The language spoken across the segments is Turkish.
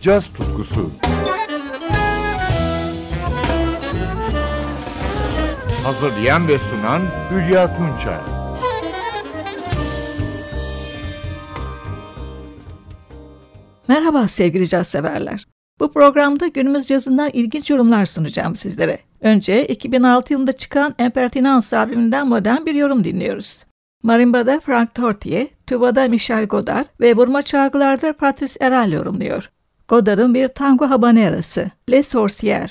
caz tutkusu. Hazırlayan ve sunan Hülya Tunçay. Merhaba sevgili caz severler. Bu programda günümüz cazından ilginç yorumlar sunacağım sizlere. Önce 2006 yılında çıkan Impertinence albümünden modern bir yorum dinliyoruz. Marimba'da Frank Tortier, tuba'da Michel Godard ve vurma çalgılarda Patrice Eral yorumluyor. Godard'ın bir tango habanerası, Le Sorcière.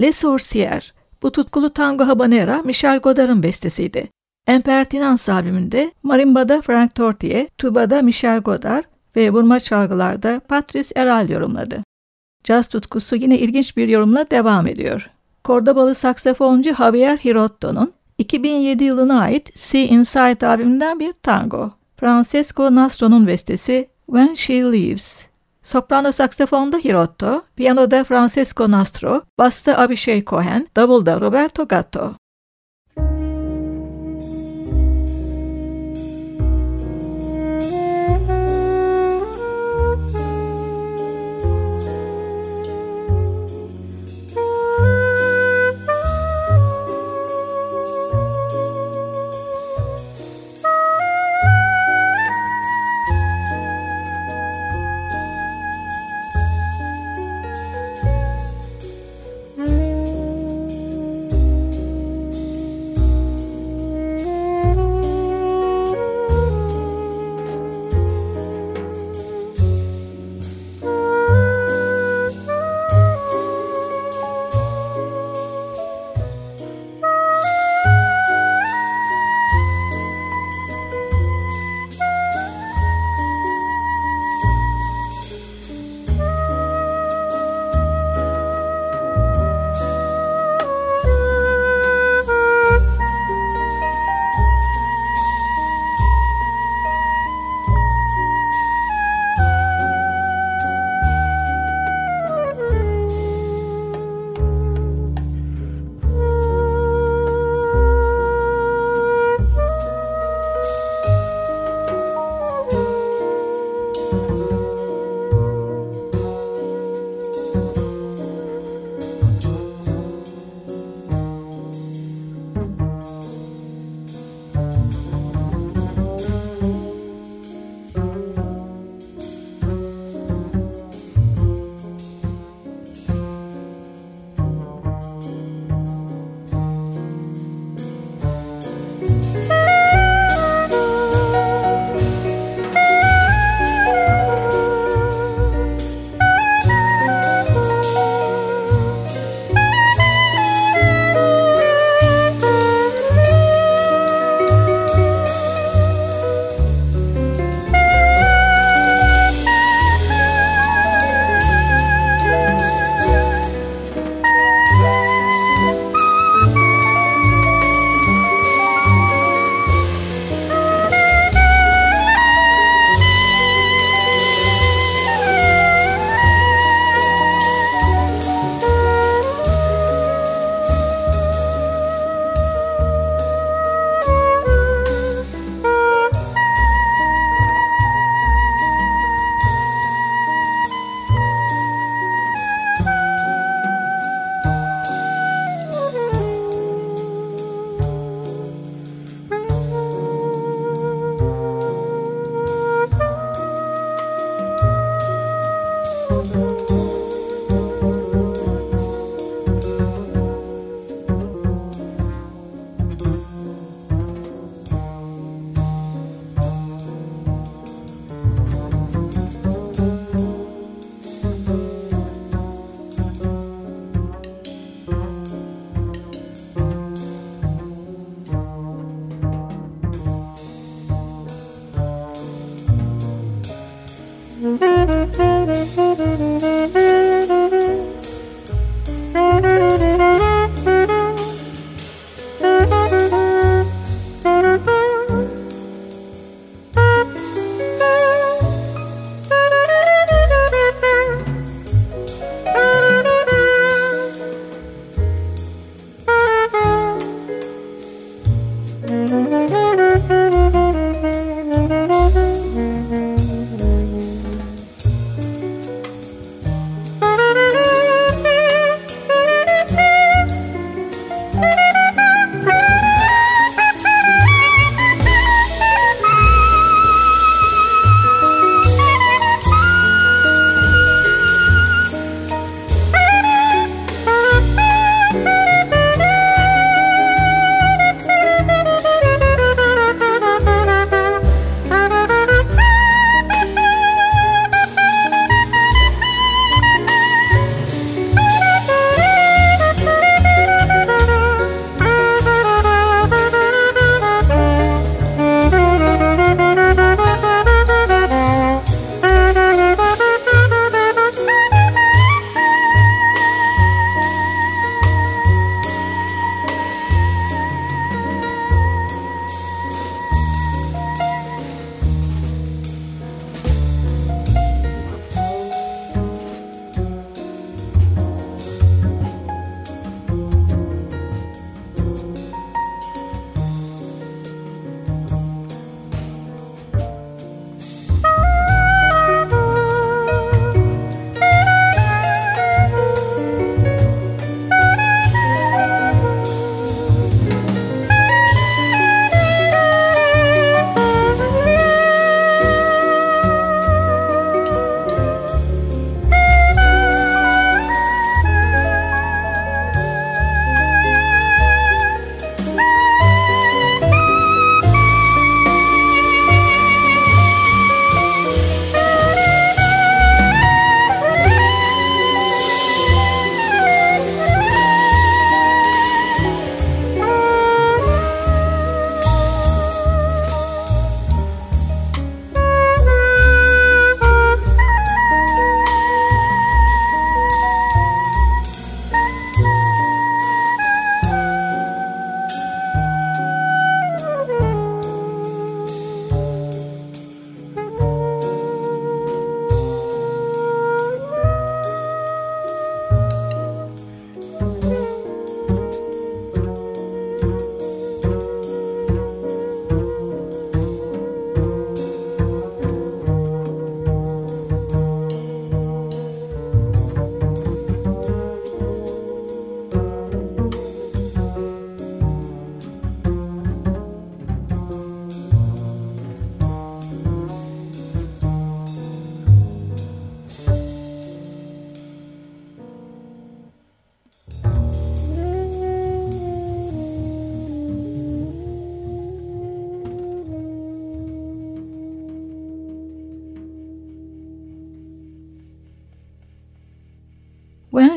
Les Sorcières, bu tutkulu tango habanera Michel Godard'ın bestesiydi. Impertinans albümünde marimbada Frank Tortier, tubada Michel Godard ve vurma çalgılarda Patrice Eral yorumladı. Caz tutkusu yine ilginç bir yorumla devam ediyor. Kordobalı saksafoncu Javier Hirotto'nun 2007 yılına ait See Inside albümünden bir tango. Francesco Nastro'nun bestesi When She Leaves. Soprano saksafonda Hirotto, piyanoda Francesco Nastro, basta Abhishek Cohen, davulda Roberto Gatto.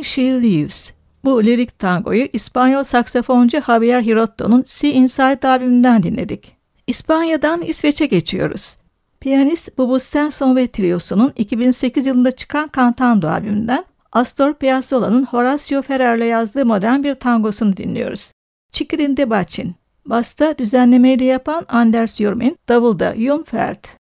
She Leaves. Bu lirik tangoyu İspanyol saksafoncu Javier Hirotto'nun See Inside albümünden dinledik. İspanya'dan İsveç'e geçiyoruz. Piyanist Bubu Stenson ve Triosu'nun 2008 yılında çıkan Cantando albümünden Astor Piazzolla'nın Horacio Ferrer'le yazdığı modern bir tangosunu dinliyoruz. Çikirin de Bacin. Basta düzenlemeyi de yapan Anders Jurmin, davulda Jumfeld.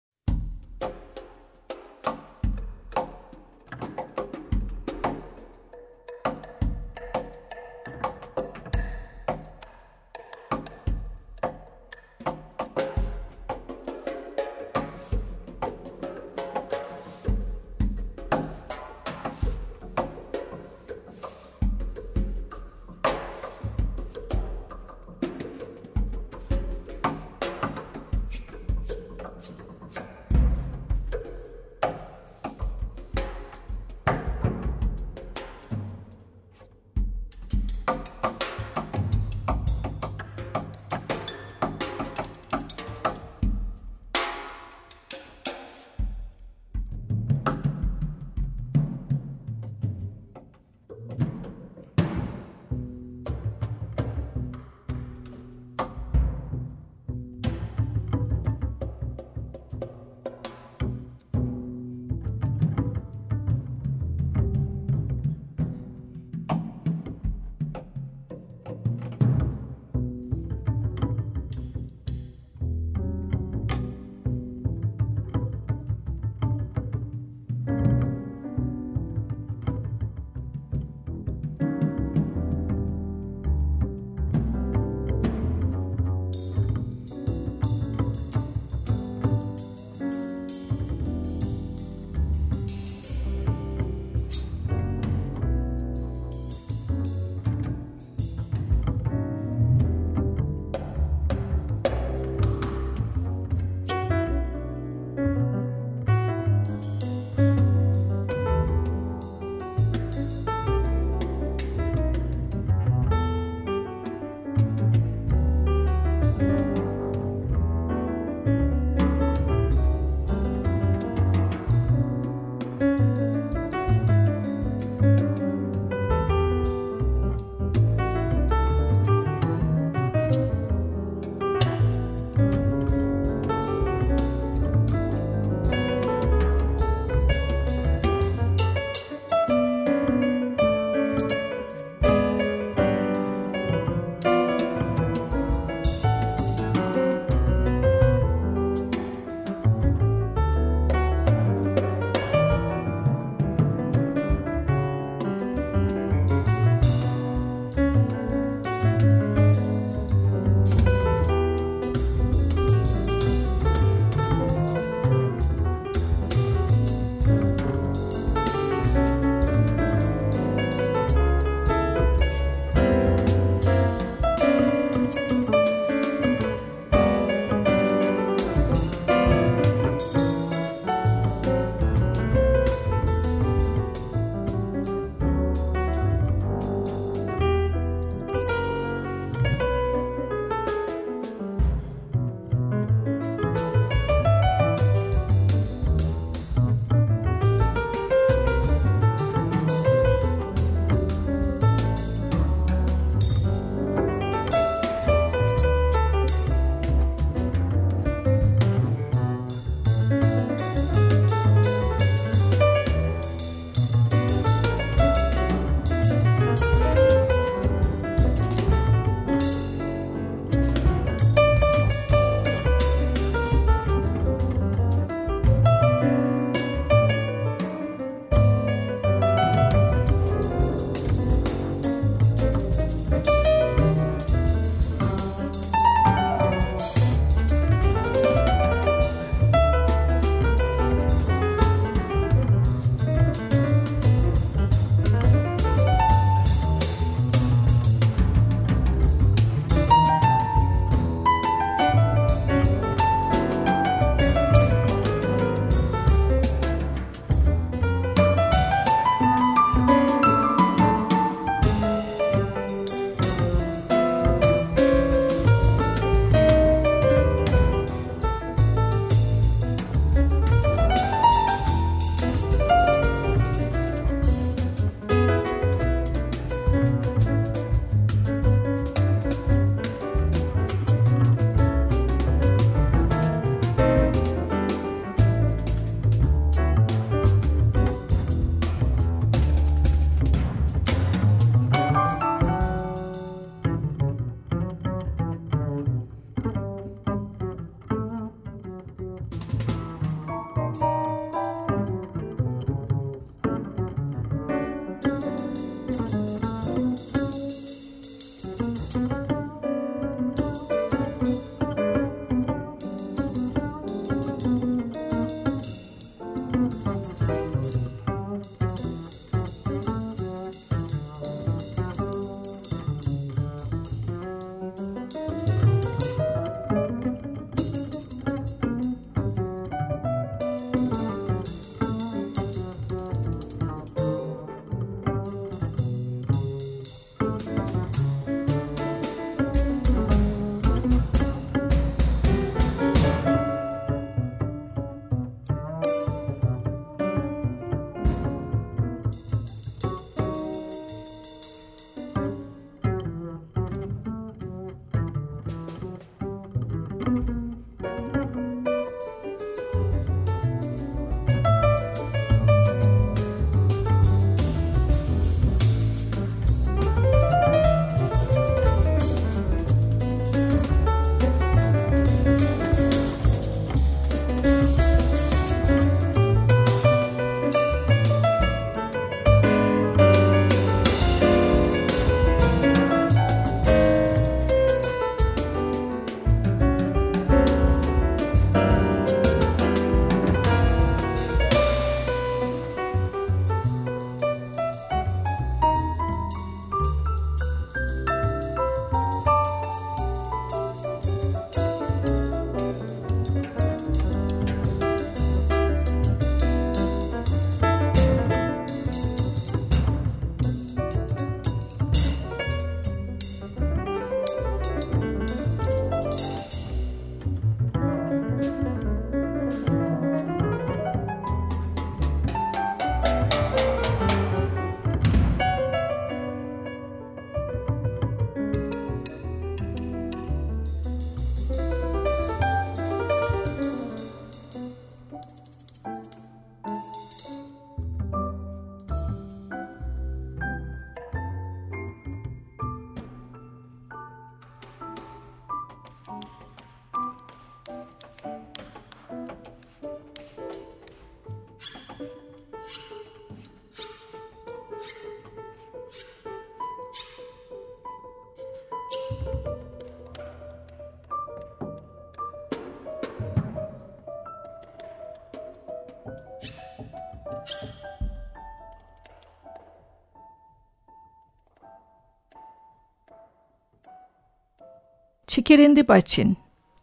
Çikirindi Baçin.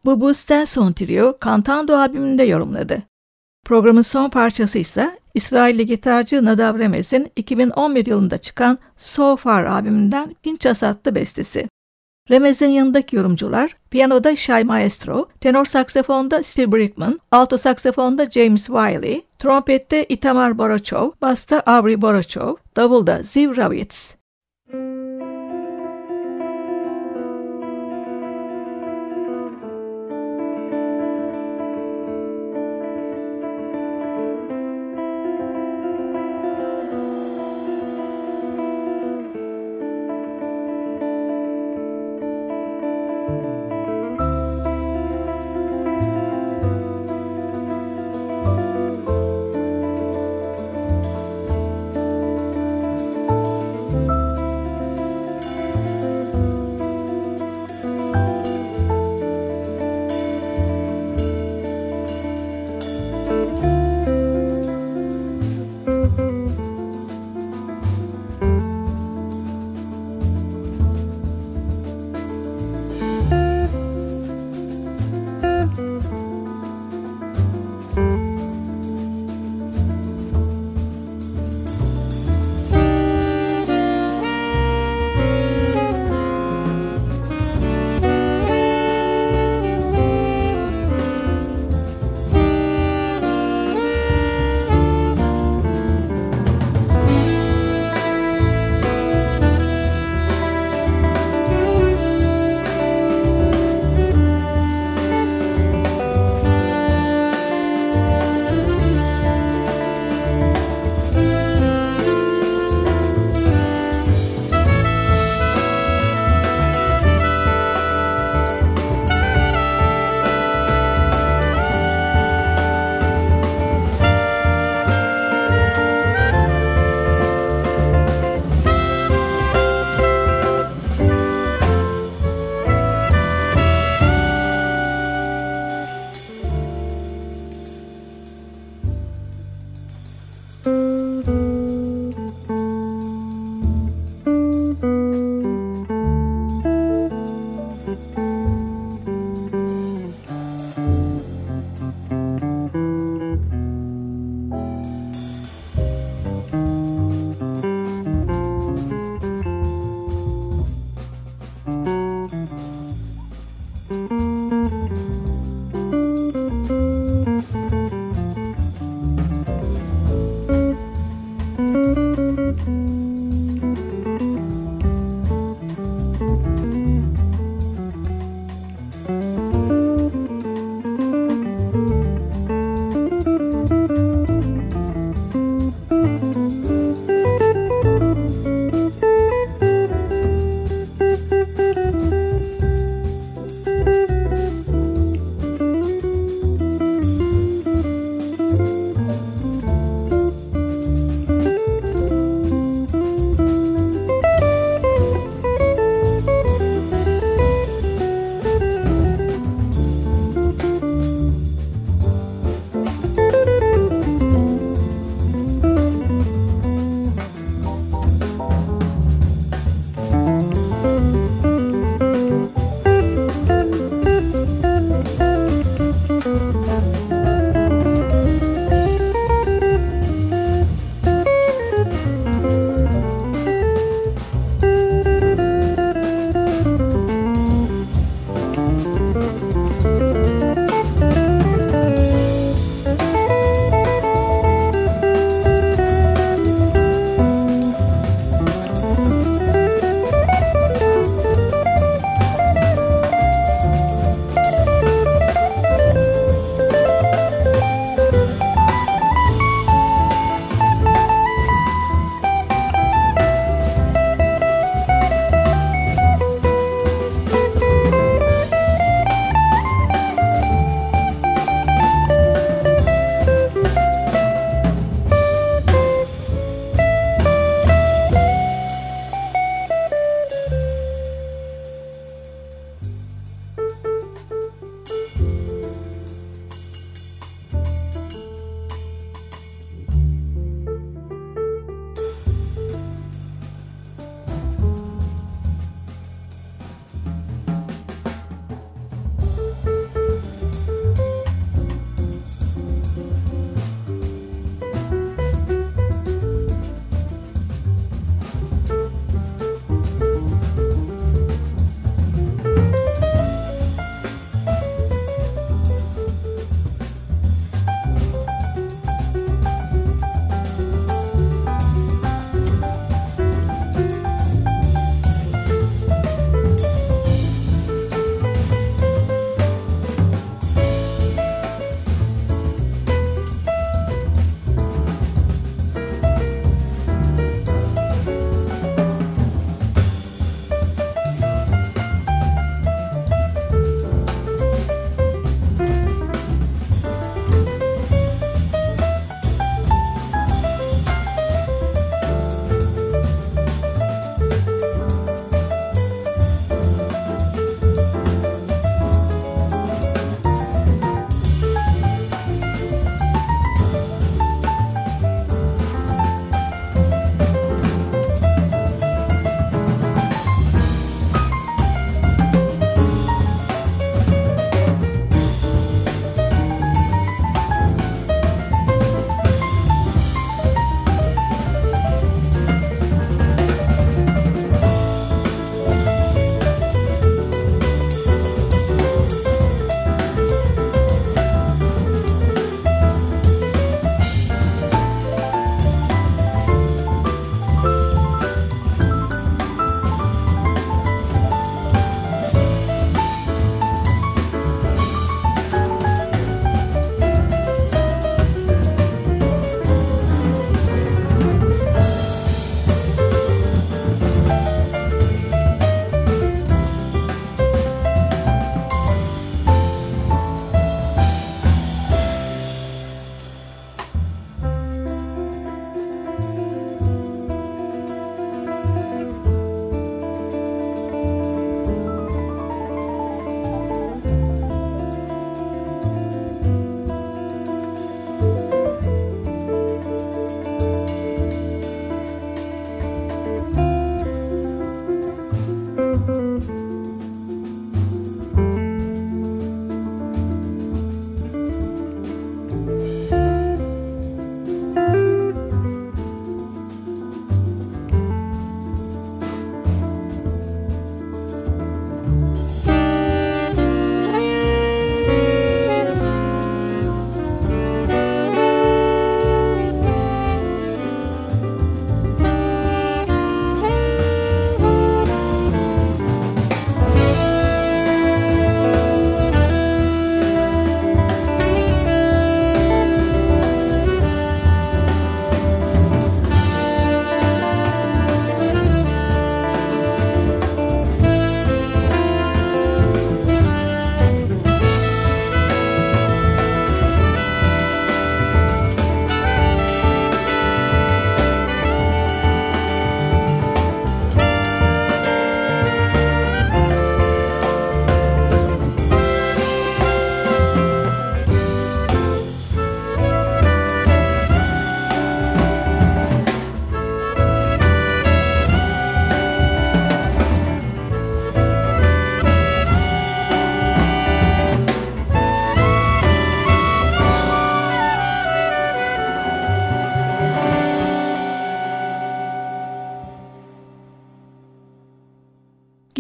Bubu Stenson Trio Cantando albümünde yorumladı. Programın son parçası ise İsrailli gitarcı Nadav Remez'in 2011 yılında çıkan So Far albümünden Pinchas adlı bestesi. Remez'in yanındaki yorumcular piyanoda Shai Maestro, tenor saksafonda Steve Brickman, alto saksafonda James Wiley, trompette Itamar Borochov, basta Avri Borochov, davulda Ziv Ravitz.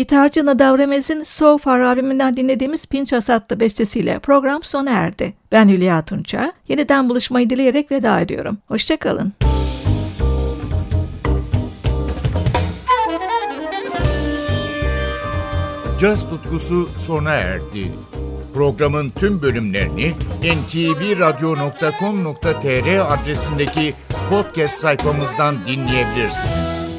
Gitarcı Nadav Remez'in So Far albümünden dinlediğimiz Pinç Asatlı bestesiyle program sona erdi. Ben Hülya Tunça. Yeniden buluşmayı dileyerek veda ediyorum. Hoşçakalın. Caz tutkusu sona erdi. Programın tüm bölümlerini ntvradio.com.tr adresindeki podcast sayfamızdan dinleyebilirsiniz.